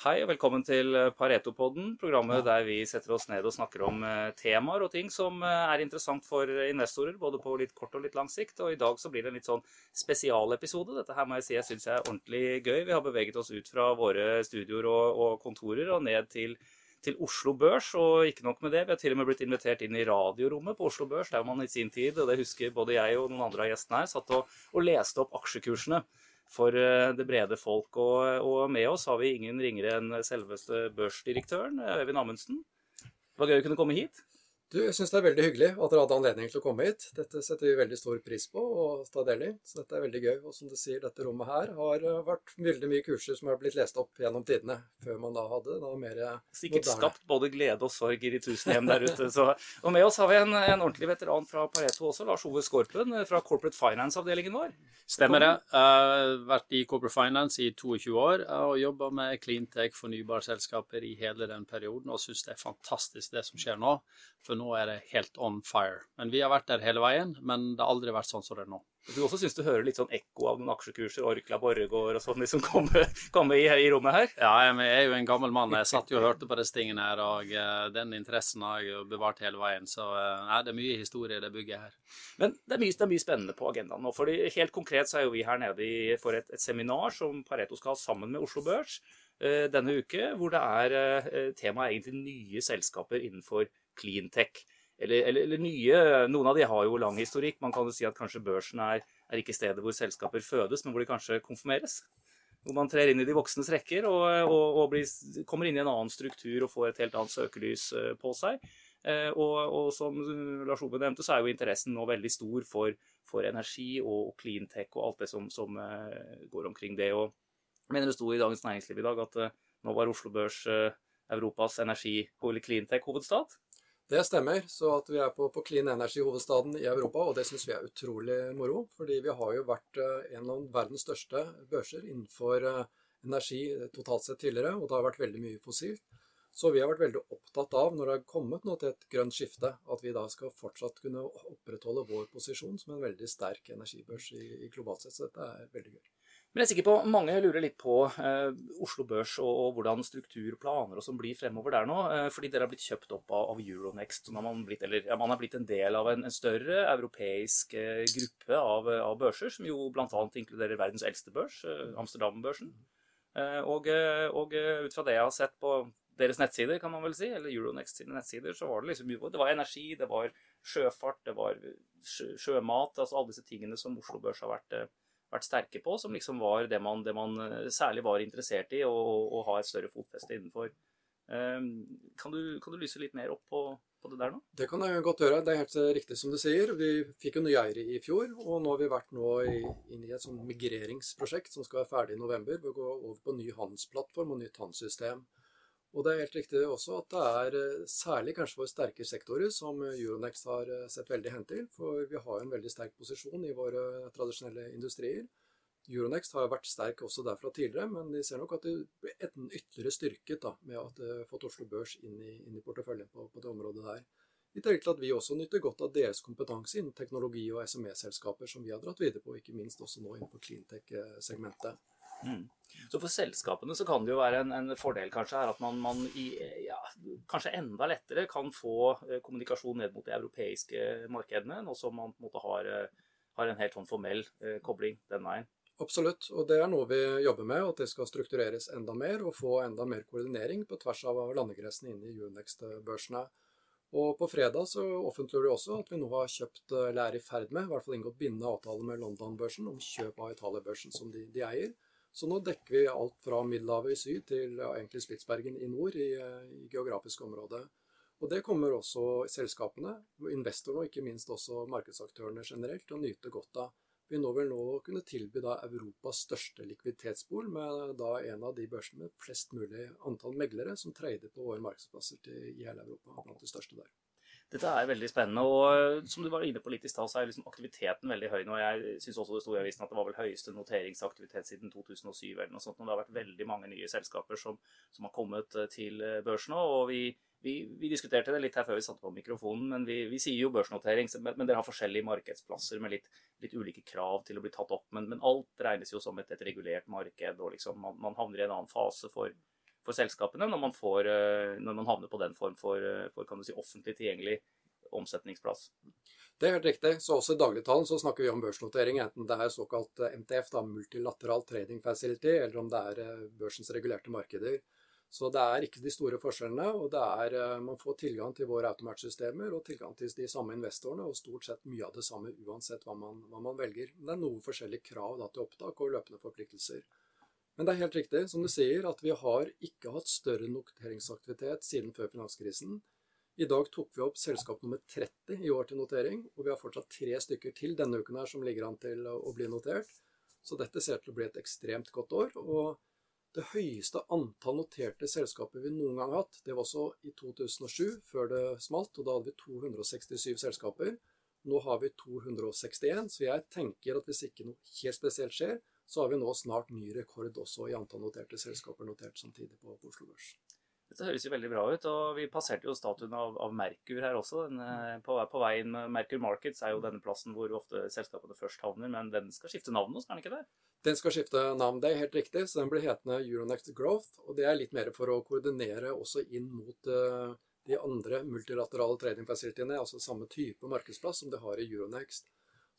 Hei og velkommen til Pareto-podden, programmet der vi setter oss ned og snakker om eh, temaer og ting som eh, er interessant for investorer, både på litt kort og litt lang sikt. Og i dag så blir det en litt sånn spesialepisode. Dette her må jeg si jeg syns er ordentlig gøy. Vi har beveget oss ut fra våre studioer og, og kontorer og ned til, til Oslo Børs. Og ikke nok med det, vi har til og med blitt invitert inn i radiorommet på Oslo Børs, der man i sin tid, og det husker både jeg og noen andre av gjestene her, satt og, og leste opp aksjekursene for eh, det brede folk. Og, og, med oss har vi ingen ringere enn selveste børsdirektøren, Øyvind Amundsen. Det var gøy å kunne komme hit. Du, jeg syns det er veldig hyggelig at dere hadde anledning til å komme hit. Dette setter vi veldig stor pris på og ta del i, så dette er veldig gøy. Og som du sier, dette rommet her har eh, vært veldig mye kurser som har blitt lest opp gjennom tidene, før man da hadde da mer Sikkert moderne. skapt både glede og sorg i de tusen hjem der ute. Så. Og med oss har vi en, en, ordentlig veteran fra Pareto også, Lars Ove Skorpen eh, fra Corporate Finance-avdelingen vår. Stemmer det. Jeg har vært i Corporate Finance i 22 år og jobba med cleantech, fornybarselskaper i hele den perioden, og syns det er fantastisk det som skjer nå. For nå er det helt on fire. Men vi har vært der hele veien, men det har aldri vært sånn som det er nå. Du også syns du hører litt sånn ekko av noen aksjekurser, Orkla Borregaard og sånn, som kommer komme i, i, rommet her? Ja, jeg er jo en gammel mann. Jeg satt jo og hørte på disse tingene her, og uh, den interessen har jeg jo bevart hele veien. Så uh, nei, det er mye historie det bygget her. Men det er mye, det er mye spennende på agendaen nå. for Helt konkret så er jo vi her nede for et, et seminar som Pareto skal ha sammen med Oslo Børs uh, denne uke, hvor det er temaet egentlig nye selskaper innenfor cleantech. Eller, eller, eller, nye. Noen av de har jo lang historikk. Man kan jo si at kanskje børsen er, er ikke stedet hvor selskaper fødes, men hvor de kanskje konfirmeres. Hvor man trer inn i de voksnes rekker og, og, og blir, kommer inn i en annen struktur og får et helt annet søkelys eh, på seg. Eh, og, og, som Lars Ove nevnte, så er jo interessen nå veldig stor for, for energi og, cleantech og alt det som, som eh, går omkring det. Og jeg mener det sto i Dagens Næringsliv i dag at nå var Oslo Børs Europas energi- eller cleantech-hovedstad. Det stemmer. Så at vi er på, på clean energy-hovedstaden i Europa, og det syns vi er utrolig moro. Fordi vi har jo vært eh, en av verdens største børser innenfor eh, energi totalt sett tidligere, og det har vært veldig mye fossilt. Så vi har vært veldig opptatt av, når det har kommet nå til et grønt skifte, at vi da skal fortsatt kunne opprettholde vår posisjon som en veldig sterk energibørs i, i globalt sett. Så dette er veldig gøy. Men jeg er sikker på mange lurer litt på eh, Oslo Børs og, og, hvordan struktur, planer og sånn blir fremover der nå. Eh, fordi dere har blitt kjøpt opp av, av Euronext. Man, blitt, eller, ja, man har blitt en del av en, en større europeisk eh, gruppe av, av, børser, som jo bl.a. inkluderer verdens eldste børs, eh, Amsterdam-børsen. Eh, og, eh, og ut fra det jeg har sett på deres nettsider, kan man vel si, eller Euronext sine nettsider, så var det liksom Det var energi, det var sjøfart, det var sjø, sjømat, altså alle disse tingene som Oslo Børs har vært vært sterke på, som liksom var det man, det man eh, særlig var interessert i, å ha et større fotfeste innenfor. Ehm, kan du, kan du, lyse litt mer opp på, på, det der nå? Det kan jeg godt gjøre. Det er helt riktig som du sier. Vi fikk jo nye eiere i fjor, og nå har vi vært nå inn i et sånn migreringsprosjekt som skal være ferdig i november. Vi går over på ny handelsplattform og nytt handelssystem. Og det er helt riktig også at det er eh, særlig kanskje for sterke sektorer som Euronext har eh, sett veldig hen til. For vi har en veldig sterk posisjon i våre tradisjonelle industrier. Euronext har vært sterk også derfra tidligere, men de ser nok at det blir ytterligere styrket da, med at de fått Oslo Børs inn i, inn i porteføljen på, på, det området der. I tillegg til at vi også nyter godt av deres kompetanse innen teknologi og SME-selskaper som vi har dratt videre på, ikke minst også nå innenfor cleantech-segmentet. Mm. Så for selskapene så kan det jo være en, en fordel kanskje her at man, man i, ja, kanskje enda lettere kan få eh, kommunikasjon ned mot de europeiske markedene, nå som man på en måte har, eh, har en helt sånn formell eh, kobling den veien. Absolutt, og det er noe vi jobber med, at det skal struktureres enda mer og få enda mer koordinering på tvers av landegrensene inne i Unext-børsene. Og på fredag så offentliggjorde vi også at vi nå har kjøpt, eller er i ferd med, i hvert fall inngått bindende avtale med London-børsen om kjøp av Italia-børsen som de, de eier. Så nå dekker vi alt fra Middelhavet i syd til egentlig Spitsbergen i nord i, i geografisk område. Og det kommer også selskapene, investorene og ikke minst også markedsaktørene generelt til å nyte godt av. Vi nå vil nå kunne tilby da Europas største likviditetsbol, med da en av de børsene med flest mulig antall meglere som trader på våre markedsplasser til, i hele Europa, blant de største der. Dette er veldig spennende. og eh, Som du var inne på litt i stad, så er liksom aktiviteten veldig høy nå. Jeg syns også det sto i avisen at det var vel høyeste noteringsaktivitet siden 2007. eller noe sånt, og Det har vært veldig mange nye selskaper som, som har kommet eh, til børsen, børs nå. og vi, vi, vi, diskuterte det litt her før vi satte på mikrofonen, men vi, vi sier jo børsnotering. Men, men, dere har forskjellige markedsplasser med litt, litt, ulike krav til å bli tatt opp. Men, men alt regnes jo som et, et regulert marked, og liksom man, man havner i en annen fase for for selskapene når man, får, eh, når man, havner på den form for, for kan du si, offentlig tilgjengelig omsetningsplass. Det er helt riktig. Så også i dagligtalen så snakker vi om børsnotering, enten det er såkalt MTF, da, multilateral trading facility, eller om det er børsens regulerte markeder. Så det er ikke de store forskjellene. og det er, eh, Man får tilgang til våre automatsystemer og tilgang til de samme investorene, og stort sett mye av det samme uansett hva man, hva man velger. Det er noen forskjellige krav da, til opptak og løpende forpliktelser. Men det er helt riktig, som du sier, at vi har ikke hatt større noteringsaktivitet siden før finanskrisen. I dag tok vi opp selskap nummer 30 i år til notering, og vi har fortsatt tre stykker til denne uken her som ligger an til å bli notert. Så dette ser til å bli et ekstremt godt år. og det høyeste antall noterte selskaper vi noen gang har hatt, det var også i 2007, før det smalt. og Da hadde vi 267 selskaper. Nå har vi 261, så jeg tenker at hvis ikke noe helt spesielt skjer, så har vi nå snart ny rekord også i antall noterte selskaper notert samtidig på, på Oslo Børs. Dette høres jo veldig bra ut. og Vi passerte jo statuen av, av Merkur her også. Den, eh, på, på veien med Merkur Markets er jo denne plassen hvor ofte selskapene først havner. Men den skal skifte navn nå, skal den ikke det? Den skal skifte navn, det er helt riktig. Så den blir hetende Euronext Growth. Og det er litt mer for å koordinere også inn mot uh, de andre multilaterale trading facilityene, altså samme type markedsplass som det har i Euronext.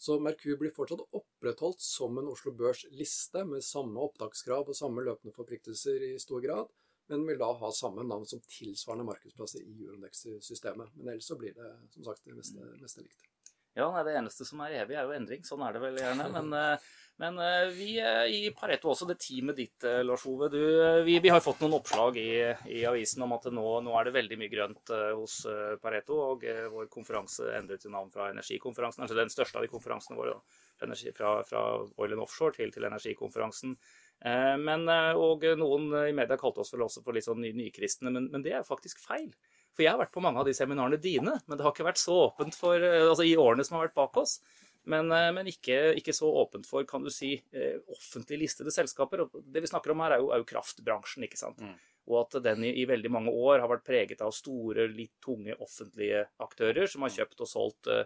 Så Merkur blir fortsatt opprettholdt som en Oslo Børs-liste med samme opptakskrav og samme løpende forpliktelser i stor grad men vil da ha samme navn som tilsvarende markedsplasser i Euronex-systemet. Men ellers så blir det som sagt det meste, meste likt. Ja, nei, Det eneste som er evig, er jo endring. Sånn er det vel gjerne. Men, eh, men eh, vi eh, i Pareto, også det teamet ditt, Lars Ove, du, vi, vi, har fått noen oppslag i, i avisen om at nå, nå, er det veldig mye grønt hos Pareto. Og vår konferanse endret til navn fra Energikonferansen, altså den største av de konferansene våre. Fra, fra Oil and Offshore til, til Energikonferansen. Men, og noen i media kalte oss vel også for litt sånn nykristne, men, men det er faktisk feil. For jeg har vært på mange av de seminarene dine, men det har ikke vært så åpent for, eh, altså i årene som har vært bak oss. Men, men ikke, ikke, så åpent for kan du si, offentlig listede selskaper. Og det vi snakker om her, er jo, er jo kraftbransjen. ikke sant? Mm. Og at den i, i, veldig mange år har vært preget av store, litt tunge offentlige aktører som har kjøpt og solgt uh,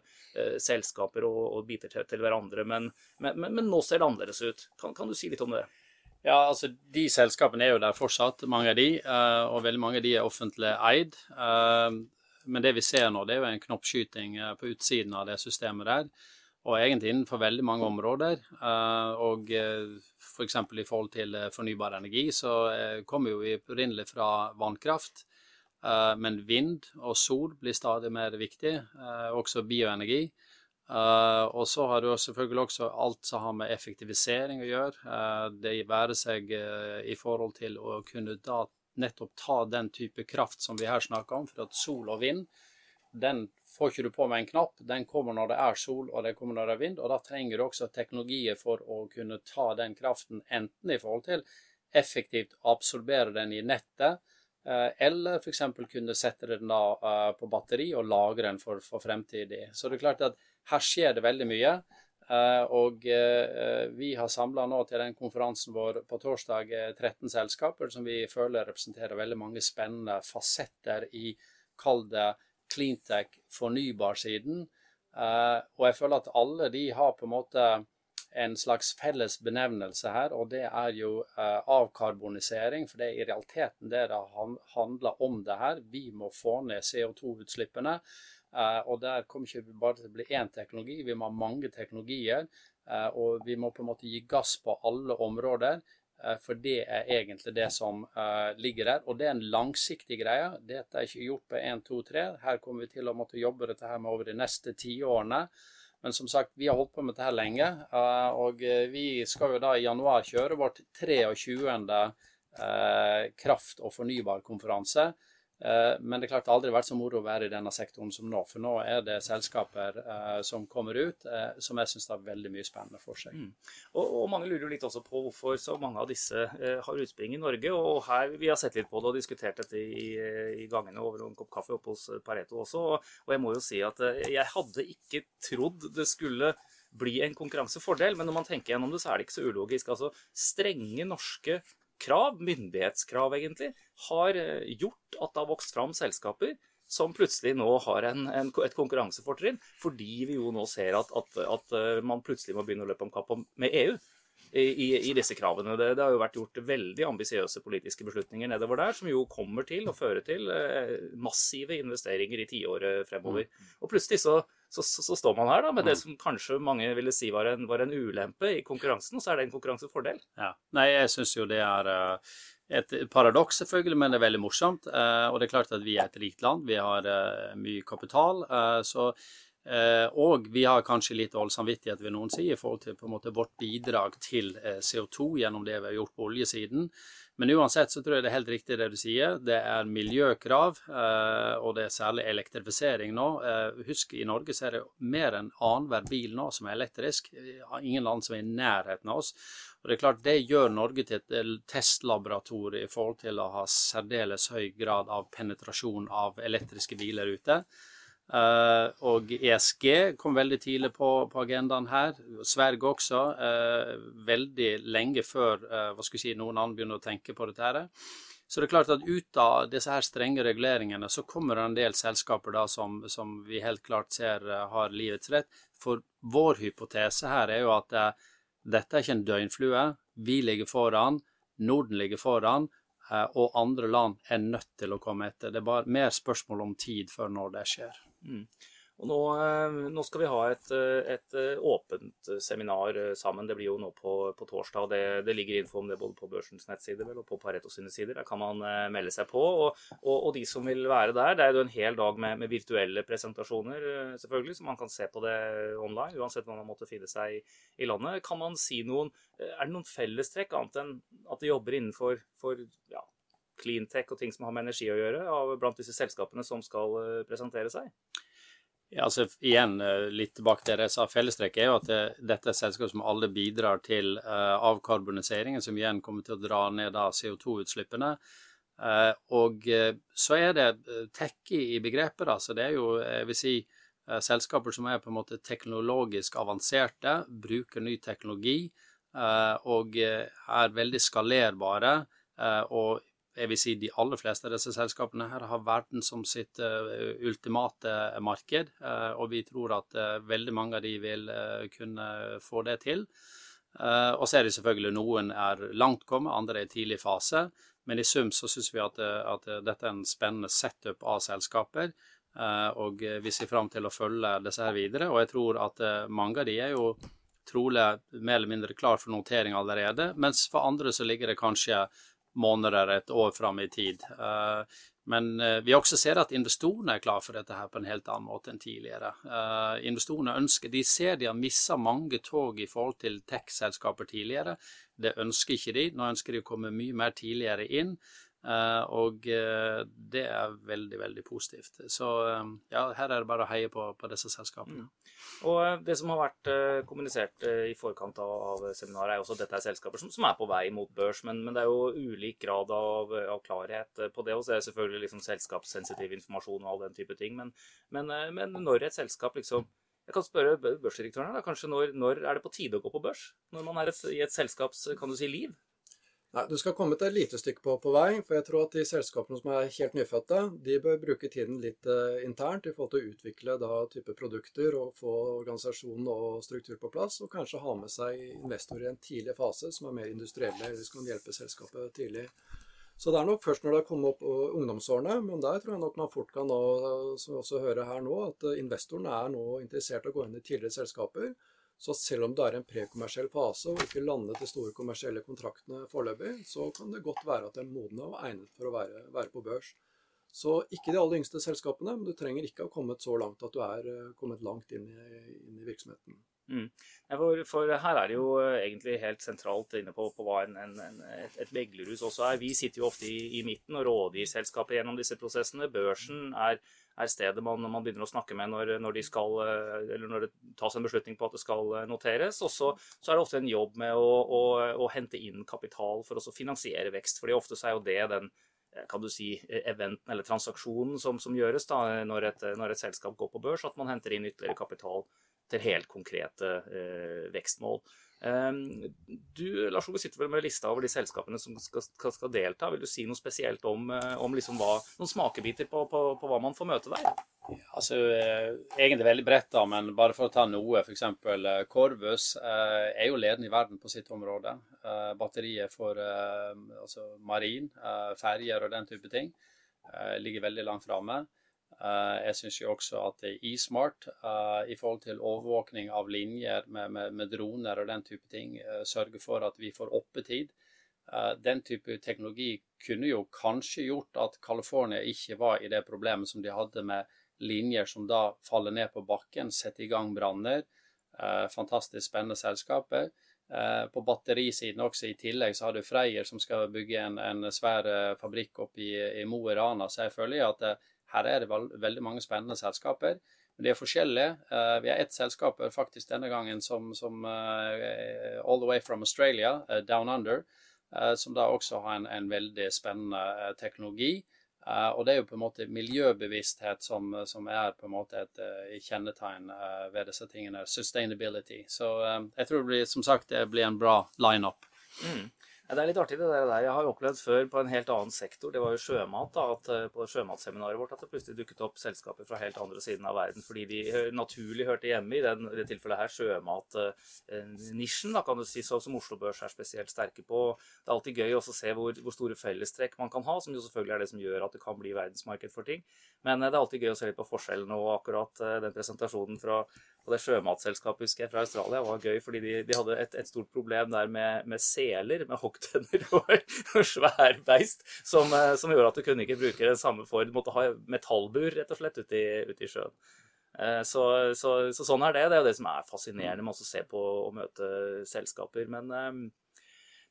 selskaper og, og, biter til, til hverandre. Men, men, men, nå ser det annerledes ut. Kan, kan du si litt om det? Ja, altså De selskapene er jo der fortsatt, mange av de, eh, og veldig mange av de er offentlig eid. Eh, men det vi ser nå, det er jo en knoppskyting eh, på utsiden av det systemet der. Og egentlig innenfor veldig mange områder. Og f.eks. For i forhold til fornybar energi, så kommer jo vi opprinnelig fra vannkraft. Men vind og sol blir stadig mer viktig. Også bioenergi. Uh, og så har du selvfølgelig også alt som har med effektivisering å gjøre. Uh, det være seg uh, i forhold til å kunne da nettopp ta den type kraft som vi her snakker om. For at sol og vind, den får ikke du på med en knapp. Den kommer når det er sol og det kommer når det er vind. Og da trenger du også teknologier for å kunne ta den kraften enten i forhold til effektivt absorbere den i nettet, eller f.eks. kunne sette den da på batteri og lagre den for, for fremtidig. Så det er klart at her skjer det veldig mye. Eh, og eh, vi har samla nå til den konferansen vår på torsdag 13 eh, selskaper som vi føler representerer veldig mange spennende fasetter i, kall det, cleantech, fornybarsiden. Og jeg føler at alle de har på en måte en slags felles benevnelse her, og det er jo avkarbonisering. For det er i realiteten det det handler om det her. Vi må få ned CO2-utslippene. Eh, og der kommer ikke bare til å bli én teknologi, vi må ha mange teknologier. Eh, og vi må på en måte gi gass på alle områder. Eh, for det er egentlig det som ligger der. Og det er en langsiktig greie. Dette er ikke gjort på 1, 2, 3. Her kommer vi til å måtte jobbe dette her med over de neste tiårene. Men som sagt, vi har holdt på med dette lenge. Og vi skal jo da i januar kjøre vårt 23. kraft- og fornybarkonferanse. Eh, men det klart det har aldri vært så moro å være i denne sektoren som nå. For nå er det selskaper eh, som kommer ut eh, som jeg syns har veldig mye spennende for seg. Mm. Og, og, mange lurer litt også på hvorfor så mange av disse eh, har utspring i Norge. Og her, vi har sett litt på det og diskutert dette i, i gangene over en kopp kaffe oppe hos Pareto også. Og, og jeg må jo si at jeg hadde ikke trodd det skulle bli en konkurransefordel, men når man tenker gjennom det, så er det ikke så ulogisk. Altså strenge norske krav, myndighetskrav egentlig, har eh, gjort at det har vokst fram selskaper som plutselig nå har en, en, et konkurransefortrinn, fordi vi jo nå ser at, at, at, eh, man plutselig må begynne å løpe om kapp med EU. i, i, disse kravene. Det, det, har jo vært gjort veldig ambisiøse politiske beslutninger nedover der, som jo kommer til å føre til eh, massive investeringer i tiåret fremover. Mm. Og plutselig så, så, så, står man her da, med det mm. som kanskje mange ville si var en, var en ulempe i konkurransen, og så er det en konkurransefordel. Ja. Nei, jeg syns jo det er uh, et paradoks, selvfølgelig, men det er veldig morsomt. Uh, og det er klart at vi er et rikt land. Vi har uh, mye kapital. så Eh, og vi har kanskje litt dårlig samvittighet vil noen si, i forhold til på en måte vårt bidrag til eh, CO2 gjennom det vi har gjort på oljesiden. Men uansett så tror jeg det er helt riktig det du sier. Det er miljøkrav, eh, og det er særlig elektrifisering nå. Husk, i Norge så er det mer enn annenhver bil nå som er elektrisk. Ingen land som er i nærheten av oss. Og Det er klart det gjør Norge til et testlaboratorium i forhold til å ha særdeles høy grad av penetrasjon av elektriske biler ute. Uh, og ESG kom veldig tidlig på, på agendaen her. Sverige også. Uh, veldig lenge før uh, hva skal si, noen andre begynner å tenke på dette. her. Så det er klart at ut av disse her strenge reguleringene så kommer det en del selskaper da som, som vi helt klart ser har livets rett. For vår hypotese her er jo at dette er ikke en døgnflue. Vi ligger foran. Norden ligger foran. Og andre land er nødt til å komme etter. Det er bare mer spørsmål om tid før når det skjer. Mm. Og nå, eh, nå, skal vi ha et, eh, et, eh, åpent seminar sammen. Det blir jo nå på, på torsdag. det, det, ligger info om det både på børsens nettsider og på Pareto sine sider. Der kan man melde seg på. Og, og, og, de som vil være der, det er jo en hel dag med, med, virtuelle presentasjoner, selvfølgelig, så man kan se på det online, uansett hvor man måtte finne seg i, i landet. Kan man si noen Er det noen fellestrekk, annet enn at de jobber innenfor for, ja, cleantech og ting som har med energi å gjøre, av blant disse selskapene som skal eh, presentere seg? Ja, altså igjen eh, litt tilbake til det jeg sa. Fellestrekket er jo at det, dette er selskap som alle bidrar til uh, avkarboniseringen, som igjen kommer til å dra ned CO2-utslippene. Uh, og uh, så er det tech i begrepet, da. Så det er jo, jeg vil si, selskaper som er på en måte teknologisk avanserte, bruker ny teknologi og er veldig skalerbare. og jeg vil si de aller fleste av disse selskapene her har verden som sitt uh, ultimate marked, uh, og vi tror at uh, veldig mange av de vil kunne få det til. og så er det selvfølgelig noen er langt kommet, andre er i tidlig fase. Men i sum så syns vi at, at, dette er en spennende setup av selskaper. og vi ser fram til å følge disse her videre. Og jeg tror at mange av de er jo trolig mer eller mindre klar for notering allerede, mens for andre så ligger det kanskje måneder, et år fram i tid. Eh, men eh, vi også ser at investorene er klar for dette her på en helt annen måte enn tidligere. Eh, investorene ønsker, De ser de har missa mange tog i forhold til tech-selskaper tidligere. Det ønsker ikke de. Nå ønsker de å komme mye mer tidligere inn. Og det er veldig, veldig positivt. Så ja, her er det bare å heie på, på disse selskapene. Mm. Og eh, Det som har vært eh, kommunisert eh, i forkant av, seminaret, er også at dette er selskaper som, som er på vei mot børs, men, men, det er jo ulik grad av, av klarhet på det. Og så er det selvfølgelig liksom selskapssensitiv informasjon og all den type ting. Men, men, men når et selskap liksom jeg kan spørre børsdirektøren her, da, kanskje når, når, er det på tide å gå på børs? Når man er et, i et selskaps kan du si, liv? Nei, Du skal komme et lite stykke på, på, vei. For jeg tror at de selskapene som er helt nyfødte, de bør bruke tiden litt eh, internt i forhold til å utvikle da type produkter og få organisasjon og struktur på plass. Og kanskje ha med seg investorer i en tidlig fase som er mer industrielle, eller som kan hjelpe selskapet tidlig. Så det er nok først når det har kommet opp ungdomsårene, men der tror jeg nok man fort kan nå, som vi også hører her nå, at investorene er nå interessert i å gå inn i tidligere selskaper så selv om det er en prekommersiell fase og ikke landet de store kommersielle kontraktene foreløpig, så kan det godt være at det er modne og egnet for å være, være, på børs. Så ikke de aller yngste selskapene, men du trenger ikke ha kommet så langt at du er eh, kommet langt inn i, inn i virksomheten. Mm. For, for, her er det jo eh, egentlig helt sentralt inne på, på hva en, en, et, et meglerhus også er. Vi sitter jo ofte i, i midten og rådgir selskapet gjennom disse prosessene. Børsen er er stedet man, man, begynner å snakke med når, når, de skal, eh, eller når det tas en beslutning på at det skal eh, noteres. Og så, er det ofte en jobb med å, å, å hente inn kapital for å finansiere vekst. fordi ofte så er jo det den kan du si, eventen eller transaksjonen som, som gjøres da, når et, når et, selskap går på børs, at man henter inn ytterligere kapital til helt konkrete eh, vekstmål. Ehm, du Lars Ove, sitter vel med lista over de selskapene som skal, skal, delta. Vil du si noe spesielt om, eh, om liksom hva, noen smakebiter på, på, på, hva man får møte der? Altså, eh, Egentlig veldig bredt, da, men bare for å ta noe. F.eks. Corvus er jo ledende i verden på sitt område. Batterier for altså marin, ferjer og den type ting ligger veldig langt framme. Uh, jeg syns jo også at eSmart uh, i forhold til overvåkning av linjer med, med, med droner og den type ting uh, sørger for at vi får oppetid. den type teknologi kunne jo kanskje gjort at California ikke var i det problemet som de hadde med linjer som da faller ned på bakken, setter i gang branner. fantastisk spennende selskaper. På batterisiden også i tillegg så har du Freyr som skal bygge en, en svær fabrikk oppe i, i Mo i Rana. Så jeg føler at her er det veldig mange spennende selskaper. Men de er forskjellige. Uh, vi har ett selskap faktisk denne gangen som, som uh, all the way from Australia, Down Under, som da også har en, en veldig spennende teknologi. og det er jo på en måte miljøbevissthet som, som er på en måte et kjennetegn ved disse tingene. Sustainability. Så jeg tror det blir, som sagt det blir en bra lineup. Mm. Ja, det er litt artig det der. Jeg har jo opplevd før på en helt annen sektor, det var jo sjømat, da, at eh, på sjømatseminaret vårt at det plutselig dukket opp selskaper fra helt andre siden av verden fordi de naturlig hørte hjemme i den, i det tilfellet her sjømatnisjen, da kan du si, så, som Oslo Børs er spesielt sterke på. Det er alltid gøy å se hvor, hvor, store fellestrekk man kan ha, som jo selvfølgelig er det som gjør at det kan bli verdensmarked for ting. Men eh, det er alltid gøy å se litt på forskjellene, og akkurat eh, den presentasjonen fra og det sjømatselskapet husker jeg fra Australia var gøy, fordi de, de hadde et, et, stort problem der med, med seler med hoggtenner og, svær beist, som, eh, som, gjorde at du kunne ikke bruke det samme for Du måtte ha metallbur rett og slett ute i, ute i sjøen. Eh, så, så, så, sånn er det. Det er jo det som er fascinerende med å se på og møte selskaper. Men eh,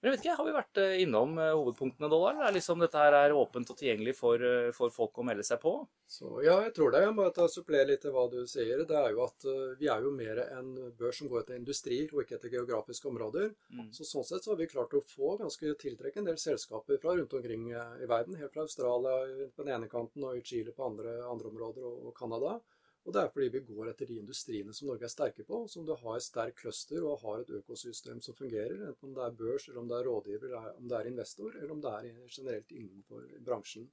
men jeg vet ikke, Har vi vært eh, innom hovedpunktene hovedpunktene, Dollar? Er liksom dette her er åpent og tilgjengelig for, eh, for, folk å melde seg på? Så, ja, jeg tror det. Jeg må ta supplere litt til hva du sier. Det er jo at Vi er jo mer en børs som går etter industrier og ikke etter geografiske områder. Mm. Så Sånn sett så har vi klart å få ganske tiltrekke en del selskaper fra rundt omkring i verden. Helt fra Australia på den ene kanten og i Chile på andre, andre områder og Canada. Og det er fordi vi går etter de industriene som Norge er sterke på, som du har et sterk cluster og har et økosystem som fungerer, enten om det er børs, eller om det er rådgiver, eller om det er investor, eller om det er generelt innenfor bransjen.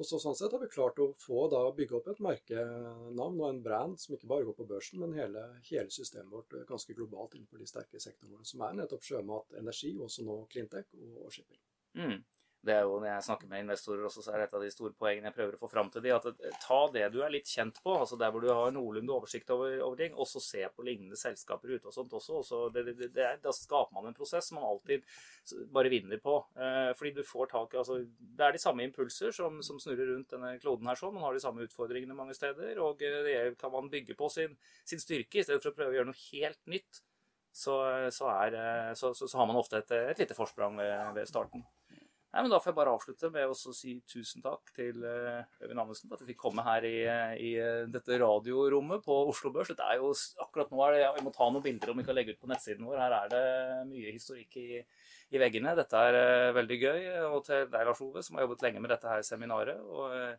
Og så Sånn sett har vi klart å få da bygge opp et merkenavn og en brand som ikke bare går på børsen, men hele, hele systemet vårt ganske globalt innenfor de sterke sektorene, som er nettopp sjømat, energi, også nå cleantech og, og shipping. Mm det er jo Når jeg snakker med investorer også, så er det et av de store poengene jeg prøver å få fram til de, at eh, Ta det du er litt kjent på, altså der hvor du har noenlunde oversikt over, over ting, og så se på lignende selskaper ute og sånt også. Og så det, det, det, da skaper man en prosess som man alltid bare vinner på. Eh, fordi du får tak altså, Det er de samme impulser som, som, snurrer rundt denne kloden her sånn. Man har de samme utfordringene mange steder, og eh, det kan man bygge på sin, sin styrke i stedet for å prøve å gjøre noe helt nytt. Så, så, er, eh, så, så har man ofte et, et lite forsprang ved, ved starten. Nei, men Da får jeg bare avslutte med å si tusen takk til eh, Øyvind Amundsen for at vi fikk komme her i, i, eh, dette radiorommet på Oslo Børs. Dette er jo, akkurat nå er det, Vi må ta noen bilder om vi kan legge ut på nettsiden vår. Her er det mye historikk i, i veggene. Dette er uh, veldig gøy. Og til deg, Lars Ove, som har jobbet lenge med dette her seminaret. og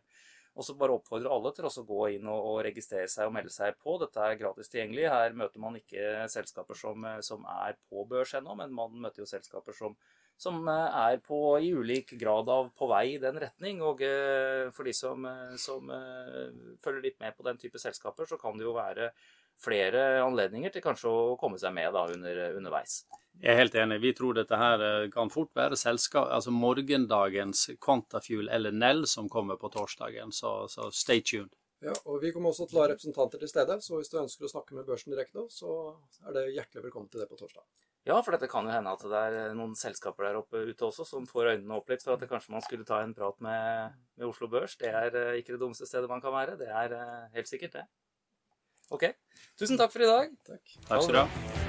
og så bare oppfordre alle til å gå inn og, og, registrere seg og melde seg på. Dette er gratis tilgjengelig. Her møter man ikke selskaper som, som er på børs ennå, men man møter jo selskaper som som eh, er på, i ulik grad av på vei i den retning. Og eh, for de som, eh, som følger litt med på den type selskaper, så kan det jo være flere anledninger til kanskje å komme seg med da under, underveis. Jeg er helt enig. Vi tror dette her kan fort være selskap, altså morgendagens Quantafuel eller Nell som kommer på torsdagen, så, så stay tuned. Ja, og Vi kommer også til å ha representanter til stede, så hvis du ønsker å snakke med børsen direkte, så er det hjertelig velkommen til det på torsdag. Ja, for dette kan jo hende at det er eh, noen selskaper der oppe ute også som får øynene opp litt for at kanskje man skulle ta en prat med, med Oslo Børs. Det er eh, ikke det dummeste stedet man kan være. Det er eh, helt sikkert det. Ok. Tusen takk for i dag. Takk. Takk skal du ha.